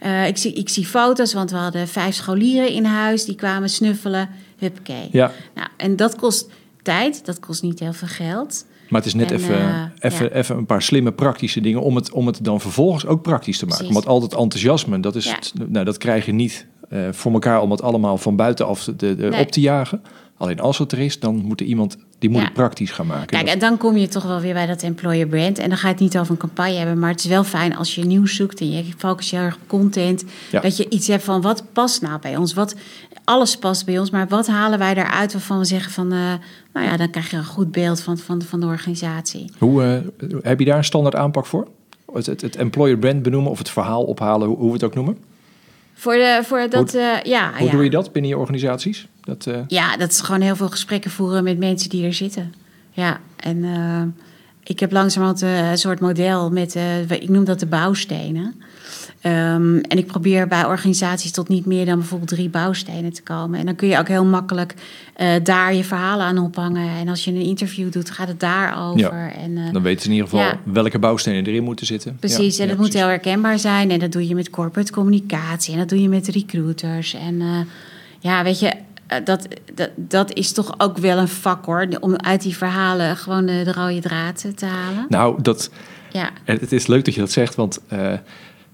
eh, ik, zie, ik zie foto's, want we hadden vijf scholieren in huis... die kwamen snuffelen, huppakee. ja, Nou, en dat kost tijd, dat kost niet heel veel geld... maar het is net En, even, eh, even, ja. even een paar slimme praktische dingen om het, om het dan vervolgens ook praktisch te maken. Precies. Want altijd enthousiasme, dat, is, Ja. nou, dat krijg je niet eh, voor elkaar om het allemaal van buitenaf de, de, Nee. op te jagen. Alleen als het er is, dan moet er iemand die moet Ja. praktisch gaan maken. Kijk, Dat- en dan kom je toch wel weer bij dat employer brand. En dan ga je het niet over een campagne hebben. Maar het is wel fijn als je nieuws zoekt en je focust je heel erg op content. Ja. Dat je iets hebt van wat past nou bij ons? Wat, alles past bij ons, maar wat halen wij eruit waarvan we zeggen van... eh, nou ja, dan krijg je een goed beeld van, van, van de organisatie. Hoe, eh, heb je daar een standaard aanpak voor? Het, het, het employer brand benoemen of het verhaal ophalen, hoe, hoe we het ook noemen? Voor, de, voor dat, eh, ja, Hoe ja. doe je dat binnen je organisaties? Dat, eh, Ja, dat is gewoon heel veel gesprekken voeren met mensen die er zitten. Ja, en eh, ik heb langzamerhand eh, een soort model met, ik noem dat de bouwstenen. Ehm, en ik probeer bij organisaties tot niet meer dan bijvoorbeeld drie bouwstenen te komen. En dan kun je ook heel makkelijk daar je verhalen aan ophangen. En als je een interview doet, gaat het daarover. Ja. En, dan weten ze in ieder geval Ja. welke bouwstenen erin moeten zitten. Precies, Ja, en dat moet heel herkenbaar zijn. En dat doe je met corporate communicatie. En dat doe je met recruiters. En ja, weet je, dat, dat, dat is toch ook wel een vak hoor. Om uit die verhalen gewoon de, de rode draad eh, te halen. Nou, dat, Ja, En het is leuk dat je dat zegt, want eh,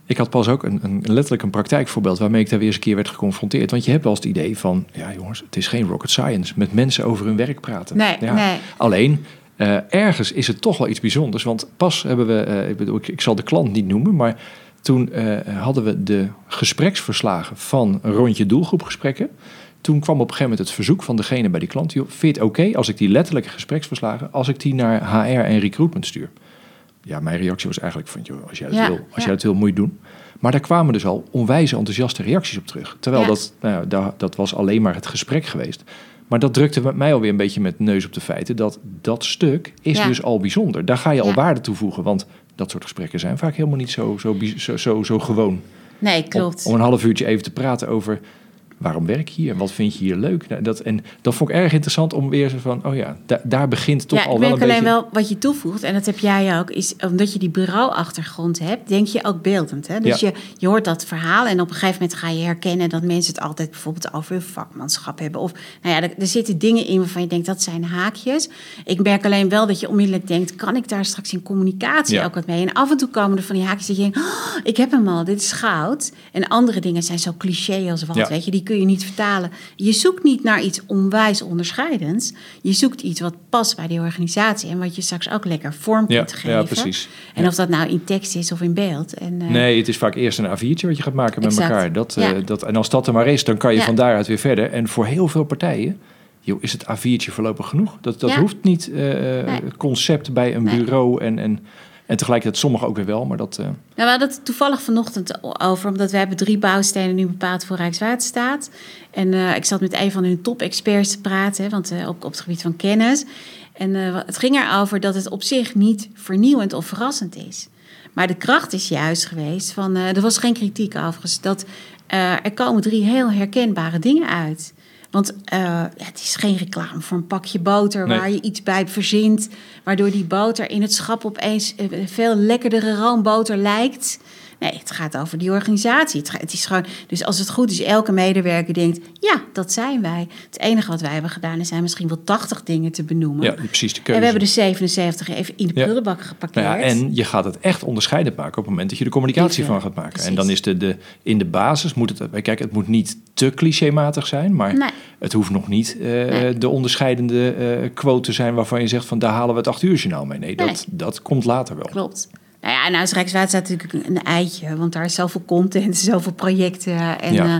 ik had pas ook een, een, letterlijk een praktijkvorbeeld waarmee ik daar weer eens een keer werd geconfronteerd. Want je hebt wel eens het idee van, ja jongens, het is geen rocket science, met mensen over hun werk praten. Nee, ja. nee. Alleen, eh, ergens is het toch wel iets bijzonders, want pas hebben we, eh, ik, bedoel, ik, ik zal de klant niet noemen, maar toen eh, hadden we de gespreksverslagen van een rondje doelgroepgesprekken. Toen kwam op een gegeven moment het verzoek van degene bij die klant, joh, vind je het oké als ik die letterlijke gespreksverslagen, als ik die naar HR en recruitment stuur? ja, mijn reactie was eigenlijk van, joh, als jij dat Ja, wil, als ja. jij dat wil, moet je het doen. Maar daar kwamen dus al onwijs enthousiaste reacties op terug. Terwijl Ja. dat, nou ja, da- dat was alleen maar het gesprek geweest. Maar dat drukte met mij alweer een beetje met neus op de feiten. Dat dat stuk is Ja. dus al bijzonder. Daar ga je al Ja. waarde toevoegen. Want dat soort gesprekken zijn vaak helemaal niet zo, zo, zo, zo, zo gewoon. Nee, Om, klopt. om een half uurtje even te praten over waarom werk je hier en wat vind je hier leuk. Nou, dat, en dat vond ik erg interessant om weer zo van, oh ja, da- daar begint toch ja, al ik wel merk een alleen beetje... wel wat je toevoegt, en dat heb jij ook, is omdat je die bureauachtergrond hebt, denk je ook beeldend. Hè? Dus Ja. je, je hoort dat verhaal en op een gegeven moment ga je herkennen dat mensen het altijd bijvoorbeeld over hun vakmanschap hebben. Of nou ja, er, er zitten dingen in waarvan je denkt dat zijn haakjes. Ik merk alleen wel dat je onmiddellijk denkt, kan ik daar straks in communicatie Ja. ook wat mee? En af en toe komen er van die haakjes dat je denkt, oh, ik heb hem al, dit is goud. En andere dingen zijn zo cliché als wat, weet je, die kun je niet vertalen. Je zoekt niet naar iets onwijs onderscheidends. Je zoekt iets wat past bij die organisatie en wat je straks ook lekker vorm Ja, kunt geven. ja, precies. En Ja. of dat nou in tekst is of in beeld. En, eh, Nee, het is vaak eerst een A4'tje wat je gaat maken met elkaar. Dat, eh, Ja. dat, en als dat er maar is, dan kan je Ja. van daaruit weer verder. En voor heel veel partijen joh, is het A4'tje voorlopig genoeg. Dat, dat Ja. hoeft niet Nee. concept bij een Nee. bureau. En, en, en tegelijkertijd sommigen ook weer wel. Maar dat, eh, Nou, we hadden het toevallig vanochtend over, omdat we hebben drie bouwstenen nu bepaald voor Rijkswaterstaat. En eh, ik zat met een van hun top-experts te praten, want eh, ook op het gebied van kennis. En het ging erover dat het op zich niet vernieuwend of verrassend is. Maar de kracht is juist geweest van, er was geen kritiek overigens, dat er komen drie heel herkenbare dingen uit. Want eh, het is geen reclame voor een pakje boter Nee. waar je iets bij verzint. Waardoor die boter in het schap opeens eh, veel lekkerdere roomboter lijkt. Nee, het gaat over die organisatie. Het, is gewoon, dus als het goed is, elke medewerker denkt: ja, dat zijn wij. Het enige wat wij hebben gedaan is zijn misschien wel 80 dingen te benoemen. ja, precies de keuze. en we hebben de 77 even in de Ja. prullenbak geparkeerd. Nou ja, en je gaat het echt onderscheidend maken op het moment dat je de communicatie van gaat maken. En dan is de, de, in de basis moet het, kijk, het moet niet te clichématig zijn, maar Nee. het hoeft nog niet eh, Nee. de onderscheidende eh, quote te zijn waarvan je zegt van daar halen we het acht uur journaal mee. Nee, dat, Nee. dat komt later wel. Klopt. Nou ja, nou is Rijkswaterstaat natuurlijk een eitje, want daar is zoveel content, zoveel projecten. En, Ja. eh,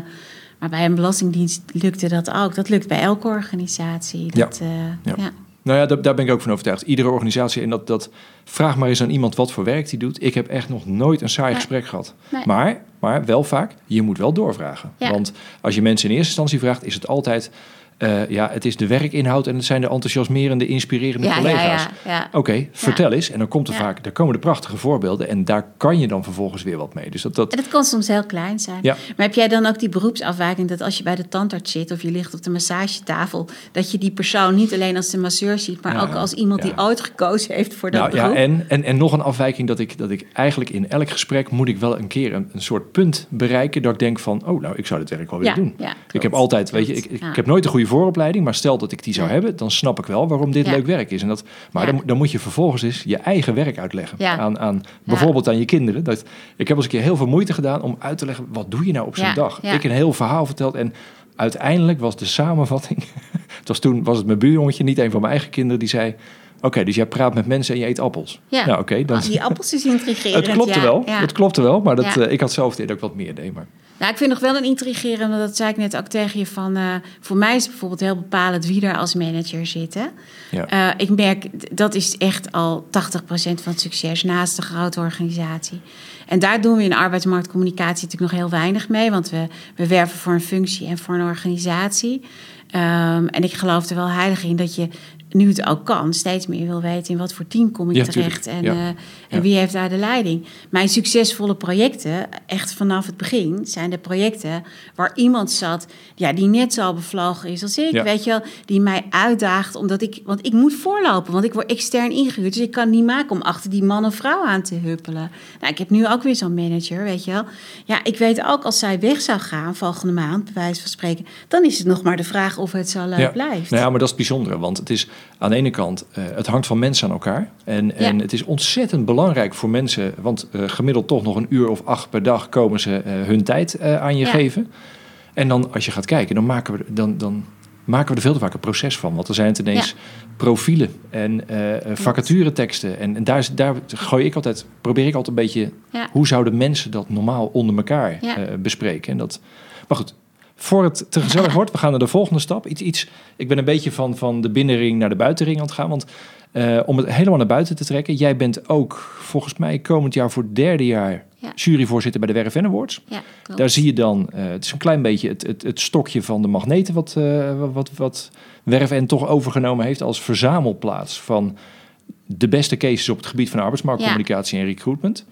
maar bij een belastingdienst lukte dat ook. Dat lukt bij elke organisatie. Ja. Dat, eh, Ja. ja. Nou ja, daar, daar ben ik ook van overtuigd. Iedere organisatie, en dat, dat vraag maar eens aan iemand wat voor werk die doet. Ik heb echt nog nooit een saai Nee. gesprek gehad. Nee. Maar, maar wel vaak, je moet wel doorvragen. Ja. Want als je mensen in eerste instantie vraagt, is het altijd... eh, ja, het is de werkinhoud en het zijn de enthousiasmerende, inspirerende Ja, collega's. ja, ja. Oké, vertel eens. En dan komt er vaak, daar komen de prachtige voorbeelden. En daar kan je dan vervolgens weer wat mee. Dus dat, dat En dat kan soms heel klein zijn. Maar heb jij dan ook die beroepsafwijking dat als je bij de tandarts zit of je ligt op de massagetafel, dat je die persoon niet alleen als de masseur ziet, maar ook als iemand die ooit gekozen heeft voor dat Nou ja, en, en, en nog een afwijking dat ik, dat ik eigenlijk in elk gesprek moet ik wel een keer een, een soort punt bereiken dat ik denk van, oh nou, ik zou dit werk wel willen Ja, doen. ik heb altijd, weet je, ik, ik, heb nooit een goede vooropleiding, maar stel dat ik die zou Nee. hebben, dan snap ik wel waarom dit Ja. leuk werk is. En dat, maar Ja. dan, dan moet je vervolgens eens je eigen werk uitleggen Ja. aan, aan bijvoorbeeld aan je kinderen. Dat, ik heb eens een keer heel veel moeite gedaan om uit te leggen, wat doe je nou op zo'n dag? Ik een heel verhaal verteld en uiteindelijk was de samenvatting, het was toen was het mijn buurjongetje, niet een van mijn eigen kinderen, die zei, oké, dus jij praat met mensen en je eet appels. Ja. Nou oké, dan... Ah, die appels is intrigerend. Het klopte ja. wel, het klopte wel, maar dat, eh, ik had zelf dit ook wat meer deed. Maar Nou, ik vind nog wel een intrigerende, dat zei ik net ook tegen je, van... eh, voor mij is het bijvoorbeeld heel bepalend wie er als manager zit. hè. ja, Eh, ik merk, dat is echt al 80% van het succes naast een grote organisatie. En daar doen we in arbeidsmarktcommunicatie natuurlijk nog heel weinig mee, want we, we werven voor een functie en voor een organisatie. Ehm, en ik geloof er wel heilig in dat je, nu het ook kan, steeds meer wil weten in wat voor team kom ik Ja, terecht en, Ja. eh, en Ja. wie heeft daar de leiding. Mijn succesvolle projecten, echt vanaf het begin, zijn de projecten waar iemand zat ja, die net zo bevlogen is als ik. Weet je wel, die mij uitdaagt omdat ik, want ik moet voorlopen, want ik word extern ingehuurd. Dus ik kan niet maken om achter die man of vrouw aan te huppelen. Nou, ik heb nu ook weer zo'n manager, weet je wel. Ja, ik weet ook als zij weg zou gaan volgende maand, bij wijze van spreken, dan is het nog maar de vraag of het zo leuk ja. blijft. Nou ja, maar dat is het bijzondere, want het is aan de ene kant, eh, het hangt van mensen aan elkaar. En, en het is ontzettend belangrijk voor mensen, want eh, gemiddeld toch nog een uur of acht per dag komen ze eh, hun tijd aan je Ja. geven. En dan, als je gaat kijken, dan maken we, dan, dan maken we er veel te vaak een proces van. Want er zijn het ineens profielen en vacatureteksten. En, en daar, daar gooi ik altijd, probeer ik altijd een beetje hoe zouden mensen dat normaal onder elkaar bespreken. En dat, maar goed, voor het te gezellig wordt, we gaan naar de volgende stap. Iets, iets, ik ben een beetje van, van de binnenring naar de buitenring aan het gaan. Want eh, om het helemaal naar buiten te trekken. Jij bent ook volgens mij komend jaar voor het derde jaar Ja. juryvoorzitter bij de Werf Awards. Ja. Daar zie je dan, eh, het is een klein beetje het, het, het stokje van de magneten wat, eh, wat, wat Werf toch overgenomen heeft als verzamelplaats van de beste cases op het gebied van arbeidsmarktcommunicatie en recruitment.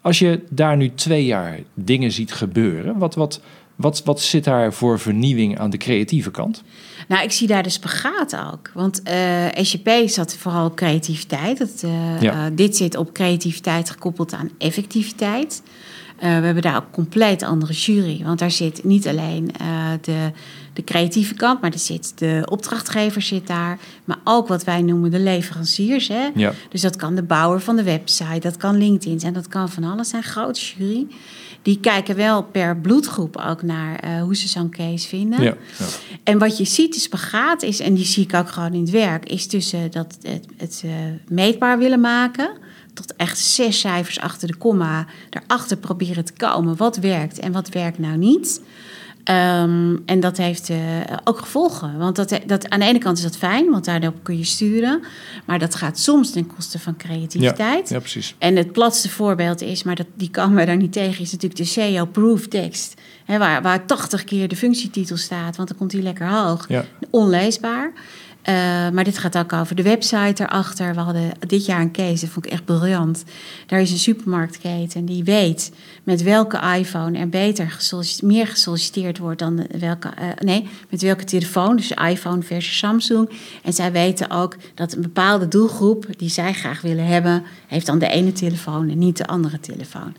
Als je daar nu twee jaar dingen ziet gebeuren, wat, wat, wat, wat zit daar voor vernieuwing aan de creatieve kant? Nou, ik zie daar de spagaat ook. Want eh SJP zat vooral op creativiteit. Dat, eh, Ja. eh, dit zit op creativiteit gekoppeld aan effectiviteit. We hebben daar ook een compleet andere jury. Want daar zit niet alleen de, de creatieve kant, maar er zit de opdrachtgever zit daar. Maar ook wat wij noemen de leveranciers. Hè? Ja. Dus dat kan de bouwer van de website, dat kan LinkedIn zijn, dat kan van alles zijn. Grote jury. Die kijken wel per bloedgroep ook naar eh, hoe ze zo'n case vinden. Ja, ja. En wat je ziet, de spagaat is, en die zie ik ook gewoon in het werk, is tussen dat het, het eh, meetbaar willen maken. Tot echt zes cijfers achter de komma. Daarachter proberen te komen wat werkt en wat werkt nou niet. Ehm, en dat heeft eh, ook gevolgen. Want dat, dat, aan de ene kant is dat fijn, want daardoor kun je sturen. Maar dat gaat soms ten koste van creativiteit. Ja, ja, precies. En het platste voorbeeld is, maar dat, die komen we daar niet tegen, is natuurlijk de SEO-proof tekst. Hè, waar, waar 80 keer de functietitel staat, want dan komt die lekker hoog. Ja. Onleesbaar. Eh, maar dit gaat ook over de website erachter. We hadden dit jaar een case, dat vond ik echt briljant. Daar is een supermarktketen die weet met welke iPhone er beter meer gesolliciteerd wordt dan welke, eh, nee, met welke telefoon. Dus iPhone versus Samsung. En zij weten ook dat een bepaalde doelgroep die zij graag willen hebben, heeft dan de ene telefoon en niet de andere telefoon.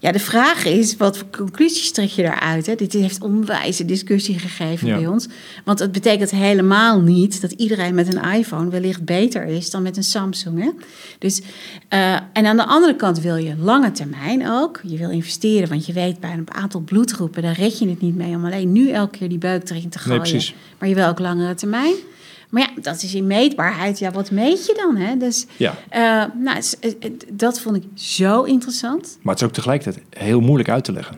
Ja, de vraag is, wat voor conclusies trek je daaruit? Hè? Dit heeft onwijze discussie gegeven Ja. bij ons. Want het betekent helemaal niet dat iedereen met een iPhone wellicht beter is dan met een Samsung. Hè? Dus, eh, en aan de andere kant wil je lange termijn ook. Je wil investeren, want je weet bij een aantal bloedgroepen... daar red je het niet mee om alleen nu elke keer die erin te gooien. precies. Maar je wil ook langere termijn. Maar ja, dat is in meetbaarheid. Ja, wat meet je dan? Hè? Dus Ja. eh, nou, dat vond ik zo interessant. Maar het is ook tegelijkertijd heel moeilijk uit te leggen.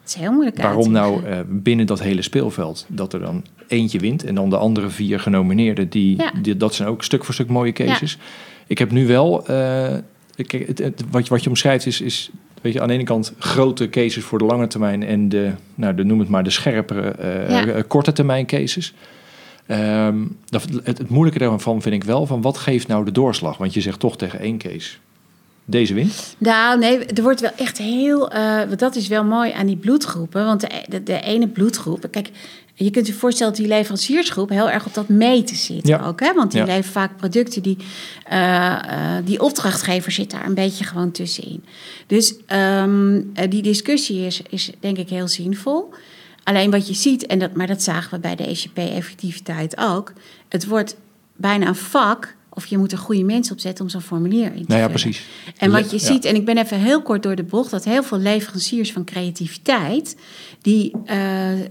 Het is heel moeilijk uit Waarom nou eh, binnen dat hele speelveld dat er dan eentje wint en dan de andere vier genomineerden, die, Ja. die- dat zijn ook stuk voor stuk mooie cases. Ik heb nu wel, eh, het, het- wat, je, wat je omschrijft is, is weet je, aan de ene kant grote cases voor de lange termijn en de, nou, de, noem het maar, de scherpere Ja. korte termijn cases. Ehm, dat, het, het moeilijke daarvan vind ik wel van wat geeft nou de doorslag? Want je zegt toch tegen één case, deze wint. Nou, nee, er wordt wel echt heel. want dat is wel mooi aan die bloedgroepen. Want de, de, de ene bloedgroep. Kijk, je kunt je voorstellen dat die leveranciersgroep heel erg op dat meten zit Ja. ook. Hè? Want die Ja. leveren vaak producten die. eh, eh, die opdrachtgever zit daar een beetje gewoon tussenin. Dus ehm, eh, die discussie is, is denk ik heel zinvol. Alleen wat je ziet, en dat, maar dat zagen we bij de ECP-effectiviteit ook. Het wordt bijna een vak. Of je moet er goede mensen op zetten om zo'n formulier in te Nou ja, precies. En wat je Ja. ziet, en ik ben even heel kort door de bocht, dat heel veel leveranciers van creativiteit, die eh, eh,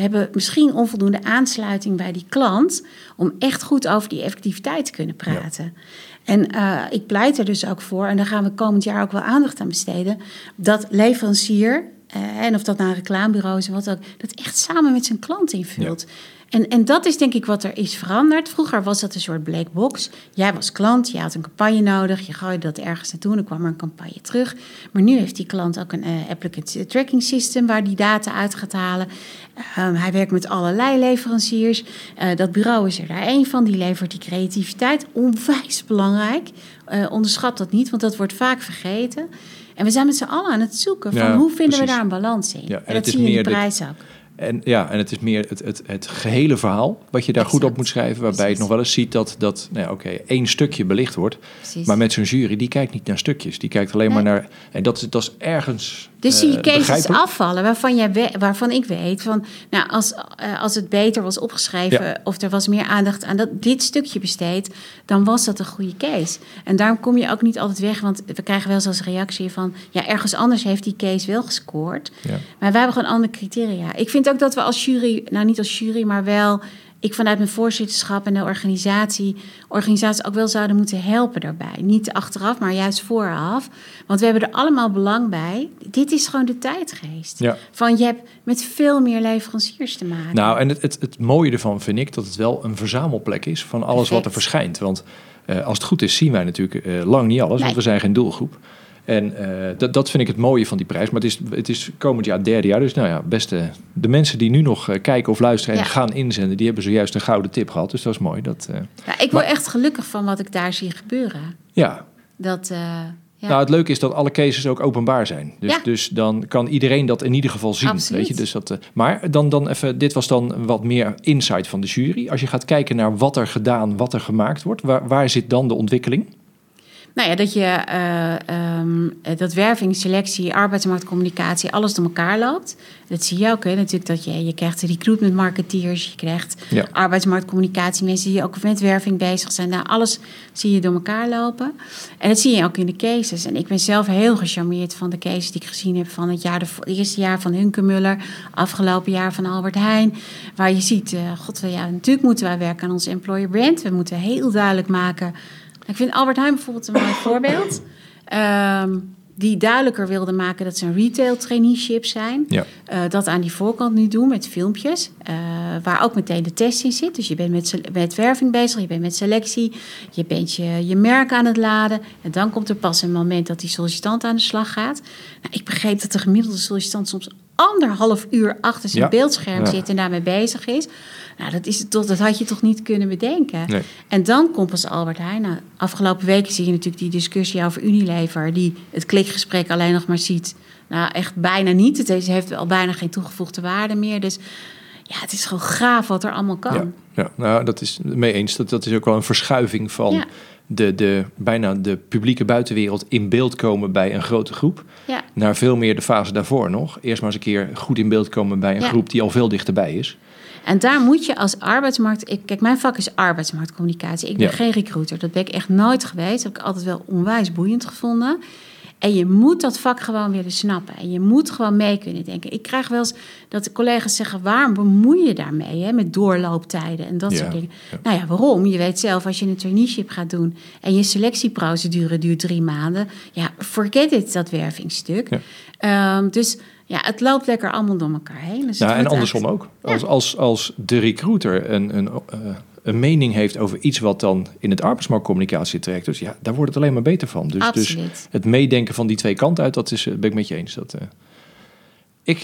hebben misschien onvoldoende aansluiting bij die klant om echt goed over die effectiviteit te kunnen praten. En eh, ik pleit er dus ook voor, en daar gaan we komend jaar ook wel aandacht aan besteden, dat leverancier, eh, en of dat nou een reclamebureau is en wat ook, dat echt samen met zijn klant invult. En, en dat is denk ik wat er is veranderd. Vroeger was dat een soort black box. Jij was klant, je had een campagne nodig, je gooide dat ergens naartoe en dan kwam er een campagne terug. Maar nu heeft die klant ook een eh, applicant tracking system waar die data uit gaat halen. Ehm, hij werkt met allerlei leveranciers. Eh, dat bureau is er daar één van, die levert die creativiteit. Onwijs belangrijk. Eh, onderschat dat niet, want dat wordt vaak vergeten. En we zijn met z'n allen aan het zoeken van Ja, hoe vinden we daar een balans in. Ja, en, en dat het is zie je in de- prijs ook. En ja, en het is meer het, het, het gehele verhaal wat je daar goed op moet schrijven. Waarbij je Precies. het nog wel eens ziet dat, dat nou ja, oké, één stukje belicht wordt. Precies. Maar met zo'n jury, die kijkt niet naar stukjes. Die kijkt alleen maar naar... En dat, is- dat is ergens Dus zie je eh, cases begrijpelijk. afvallen waarvan, jij we- waarvan ik weet van, nou, als, eh, als het beter was opgeschreven Ja. of er was meer aandacht aan dat, dit stukje besteed, dan was dat een goede case. En daarom kom je ook niet altijd weg, want we krijgen wel eens als reactie van, ja, ergens anders heeft die case wel gescoord. Ja. Maar wij hebben gewoon andere criteria. Ik vind ook dat we als jury, nou niet als jury, maar wel ik vanuit mijn voorzitterschap en de organisatie, organisaties ook wel zouden moeten helpen daarbij. Niet achteraf, maar juist vooraf. Want we hebben er allemaal belang bij. Dit is gewoon de tijdgeest. Ja. Van je hebt met veel meer leveranciers te maken. Nou, en het, het, het mooie ervan vind ik dat het wel een verzamelplek is van alles wat er verschijnt. Want eh, als het goed is, zien wij natuurlijk eh, lang niet alles, want we zijn geen doelgroep. En eh, dat, dat vind ik het mooie van die prijs. Maar het is, het is komend jaar, derde jaar. Dus nou ja, beste, de mensen die nu nog eh, kijken of luisteren en Ja. gaan inzenden, die hebben zojuist een gouden tip gehad. Dus dat is mooi. Dat, eh, Ja, ik word Maar- echt gelukkig van wat ik daar zie gebeuren. ja, Dat, ja. Nou, het leuke is dat alle cases ook openbaar zijn. Dus, Ja. dus dan kan iedereen dat in ieder geval zien. Absoluut. Weet je? Dus dat, maar dan, dan even, dit was dan wat meer insight van de jury. Als je gaat kijken naar wat er gedaan, wat er gemaakt wordt, waar, waar zit dan de ontwikkeling? Nou ja, dat je eh, dat werving, selectie, arbeidsmarktcommunicatie, alles door elkaar loopt. Dat zie je ook, hè? natuurlijk dat je, je krijgt recruitment marketeers, je krijgt Ja. arbeidsmarktcommunicatie, mensen die ook met werving bezig zijn. Nou, alles zie je door elkaar lopen. En dat zie je ook in de cases. En ik ben zelf heel gecharmeerd van de cases die ik gezien heb van het jaar, de eerste jaar van Hunkemuller, afgelopen jaar van Albert Heijn. Waar je ziet, eh, god, ja, natuurlijk moeten wij werken aan onze employer brand. We moeten heel duidelijk maken. Ik vind Albert Heijn bijvoorbeeld een mooi voorbeeld. Ehm, die duidelijker wilde maken dat ze een retail traineeship zijn. Ja. Eh, dat aan die voorkant nu doen met filmpjes. eh, waar ook meteen de test in zit. Dus je bent met, werving bezig, je bent met selectie. Je bent je, je merk aan het laden. En dan komt er pas een moment dat die sollicitant aan de slag gaat. Nou, ik begreep dat de gemiddelde sollicitant soms anderhalf uur achter zijn Ja. beeldscherm Ja. zit en daarmee bezig is. Nou, dat, is toch, dat had je toch niet kunnen bedenken. Nee. En dan komt pas Albert Heijn. Nou, afgelopen weken zie je natuurlijk die discussie over Unilever... die het klikgesprek alleen nog maar ziet. Nou, echt bijna niet. Het heeft al bijna geen toegevoegde waarde meer. Dus ja, het is gewoon gaaf wat er allemaal kan. Ja, ja, nou, dat is mee eens. Dat, dat is ook wel een verschuiving van Ja. de, de, bijna de publieke buitenwereld in beeld komen bij een grote groep. Ja. Naar veel meer de fase daarvoor nog. Eerst maar eens een keer goed in beeld komen bij een Ja. groep die al veel dichterbij is. En daar moet je als arbeidsmarkt... Ik, kijk, mijn vak is arbeidsmarktcommunicatie. Ik ben Ja. geen recruiter. Dat ben ik echt nooit geweest. Dat heb ik altijd wel onwijs boeiend gevonden. En je moet dat vak gewoon willen snappen. En je moet gewoon mee kunnen denken. Ik krijg wel eens dat de collega's zeggen... waarom bemoei je daarmee hè, met doorlooptijden en dat Ja, soort dingen? ja. Nou ja, waarom? Je weet zelf, als je een traineeship gaat doen... en je selectieprocedure duurt drie maanden... ja, forget it, dat wervingsstuk. Ehm, dus ja, het loopt lekker allemaal door elkaar heen. Dus Nou, en andersom ook. Als, als, als de recruiter een, een, eh, een mening heeft over iets wat dan in het arbeidsmarktcommunicatie trekt, dus ja, daar wordt het alleen maar beter van. Dus, dus het meedenken van die twee kanten uit, dat is, eh, ben ik met je eens. Dat, eh, ik,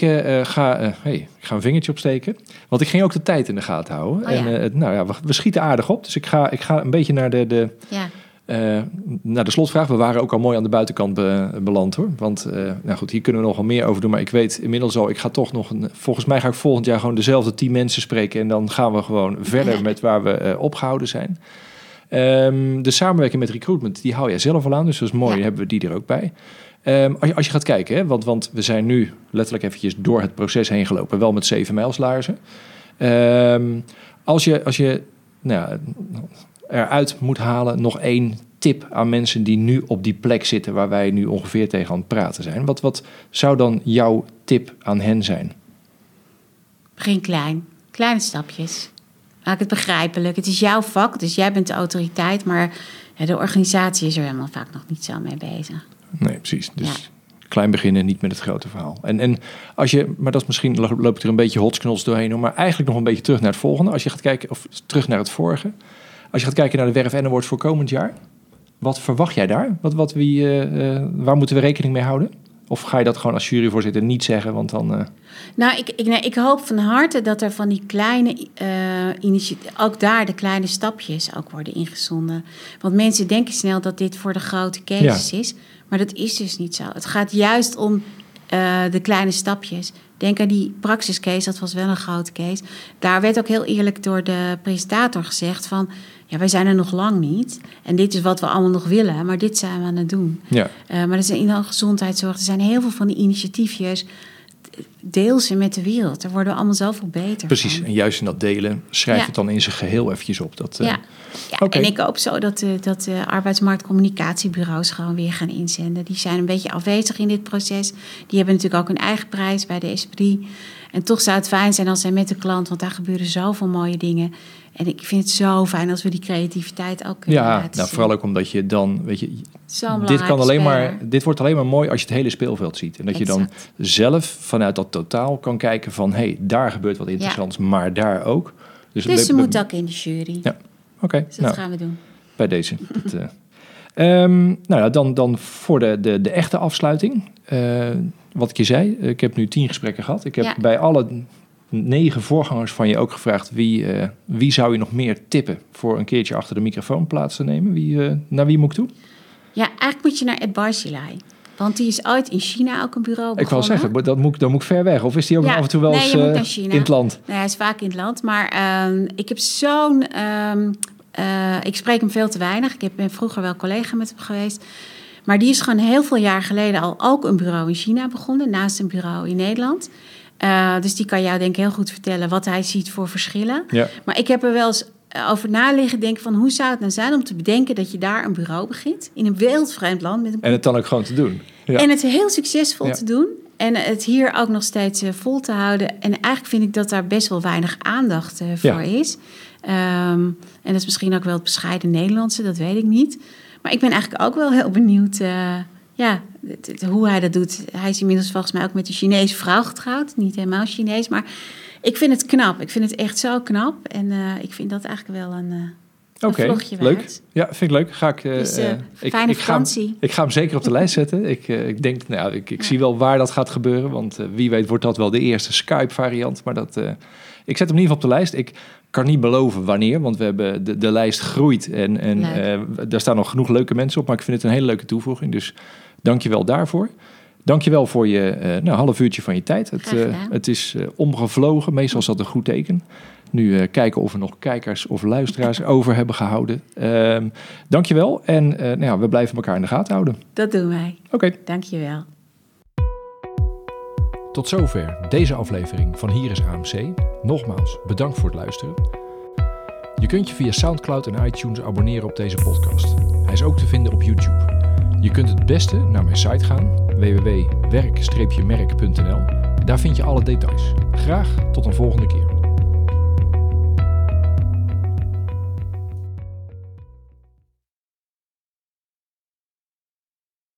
ga, hey, ik ga een vingertje opsteken, want ik ging ook de tijd in de gaten houden. Oh ja. En het- nou ja, we, we schieten aardig op, dus ik ga, ik ga een beetje naar de, de, Ja. Eh, naar de slotvraag. We waren ook al mooi aan de buitenkant be- beland hoor. Want eh, nou goed, hier kunnen we nog wel meer over doen. Maar ik weet inmiddels al, ik ga toch nog een. Volgens mij ga ik volgend jaar gewoon dezelfde tien mensen spreken. En dan gaan we gewoon verder met waar we eh, opgehouden zijn. Ehm, de samenwerking met recruitment, die hou jij zelf al aan. Dus dat is mooi, Ja. hebben we die er ook bij. Ehm, als, je, als je gaat kijken, hè, want, want we zijn nu letterlijk eventjes door het proces heen gelopen. Wel met zeven mijlslaarzen. Ehm, als je, als je nou ja, eruit moet halen, nog één tip aan mensen die nu op die plek zitten waar wij nu ongeveer tegen aan het praten zijn. Wat, wat zou dan jouw tip aan hen zijn? Begin klein. Kleine stapjes. Maak het begrijpelijk. Het is jouw vak, dus jij bent de autoriteit. Maar de organisatie is er helemaal vaak nog niet zo mee bezig. Nee, precies. Dus Ja. klein beginnen, niet met het grote verhaal. En, en als je, maar dat is misschien lo- loop ik er een beetje hotsknols doorheen, maar eigenlijk nog een beetje terug naar het volgende. Als je gaat kijken, of terug naar het vorige. Als je gaat kijken naar de Werf en Award voor komend jaar, wat verwacht jij daar? Wat, wat, wie, eh, eh, waar moeten we rekening mee houden? Of ga je dat gewoon als juryvoorzitter niet zeggen? Want dan. eh, Nou, ik, ik, nee, ik hoop van harte dat er van die kleine eh initiatieven, ook daar de kleine stapjes ook worden ingezonden. Want mensen denken snel dat dit voor de grote cases is, maar dat is dus niet zo. Het gaat juist om de kleine stapjes. Denk aan die praxiscase, dat was wel een grote case. Daar werd ook heel eerlijk door de presentator gezegd van... ja, wij zijn er nog lang niet. En dit is wat we allemaal nog willen, maar dit zijn we aan het doen. ja. Eh, maar er zijn in de gezondheidszorg, er zijn heel veel van die initiatiefjes. Deel ze met de wereld. Daar worden we allemaal zoveel beter Precies. van. En juist in dat delen, schrijf Ja. het dan in zijn geheel eventjes op. Dat, eh, Ja, ja en ik hoop zo dat de, dat de arbeidsmarktcommunicatiebureaus gewoon weer gaan inzenden. Die zijn een beetje afwezig in dit proces. Die hebben natuurlijk ook een eigen prijs bij de Esprit. En toch zou het fijn zijn als zij met de klant, want daar gebeuren zoveel mooie dingen. En ik vind het zo fijn als we die creativiteit ook kunnen Ja, laten nou, vooral ook omdat je dan, weet je, dit, kan alleen maar, dit wordt alleen maar mooi als je het hele speelveld ziet. En dat je dan zelf vanuit dat totaal kan kijken van... hé, hey, daar gebeurt wat interessants, maar daar ook. Dus we- ze moet ook in de jury. Ja, Oké, Dus dat nou, gaan we doen. bij deze. Dat, eh. Ehm, nou ja, dan, dan voor de, de, de echte afsluiting. Eh, wat ik je zei, ik heb nu tien gesprekken gehad. Ik heb Ja. bij alle negen voorgangers van je ook gevraagd... Wie, eh, wie zou je nog meer tippen voor een keertje achter de microfoon plaats te nemen? Wie, eh, naar wie moet ik toe? Ja, eigenlijk moet je naar Ed Barzilai. Want die is ooit in China ook een bureau Ik wou begonnen. zeggen, dat moet, ik- dan moet ik ver weg. Of is die ook Ja, nog af en toe wel nee, eens in het land? Nee, hij is vaak in het land. Maar ehm, ik heb zo'n... ehm, eh, ik spreek hem veel te weinig. Ik ben vroeger wel collega met hem geweest. Maar die is gewoon heel veel jaar geleden al ook een bureau in China begonnen. Naast een bureau in Nederland. Eh, dus die kan jou denk ik heel goed vertellen wat hij ziet voor verschillen. Ja. Maar ik heb er wel eens eh, over na liggen denken van... hoe zou het nou zijn om te bedenken dat je daar een bureau begint... in een wereldvreemd land met een En het dan ook gewoon te doen. Ja. en het heel succesvol Ja. te doen. En het hier ook nog steeds vol te houden. En eigenlijk vind ik dat daar best wel weinig aandacht voor Ja. is. Ehm, en dat is misschien ook wel het bescheiden Nederlandse, dat weet ik niet. Maar ik ben eigenlijk ook wel heel benieuwd eh, ja, hoe hij dat doet. Hij is inmiddels volgens mij ook met een Chinese vrouw getrouwd. Niet helemaal Chinees, maar ik vind het knap. Ik vind het echt zo knap. En eh, ik vind dat eigenlijk wel een, eh een vlogje leuk. Ja, vind ik leuk. Ga ik, Dus, ik, fijne ik, ga, hem- vakantie. ik ga hem zeker op de lijst zetten. Ik, ik denk, nou, ik, ik zie wel waar dat gaat gebeuren. Want wie weet wordt dat wel de eerste Skype-variant. Maar dat, ik zet hem in ieder geval op de lijst. Ik kan niet beloven wanneer, want we hebben de, de lijst groeit. En, en eh, daar staan nog genoeg leuke mensen op. Maar ik vind het een hele leuke toevoeging. Dus dank je wel daarvoor. Dank je wel voor je eh, nou, half uurtje van je tijd. Het, eh, het is omgevlogen. Meestal is dat een goed teken. Nu kijken of we nog kijkers of luisteraars over hebben gehouden. Ehm dankjewel. En eh, nou ja, we blijven elkaar in de gaten houden. Dat doen wij. Oké. Dank je wel. Tot zover deze aflevering van Hier is AMC. Nogmaals, bedankt voor het luisteren. Je kunt je via Soundcloud en iTunes abonneren op deze podcast. Hij is ook te vinden op YouTube. Je kunt het beste naar mijn site gaan, www.werk-merk.nl. Daar vind je alle details. Graag tot een volgende keer.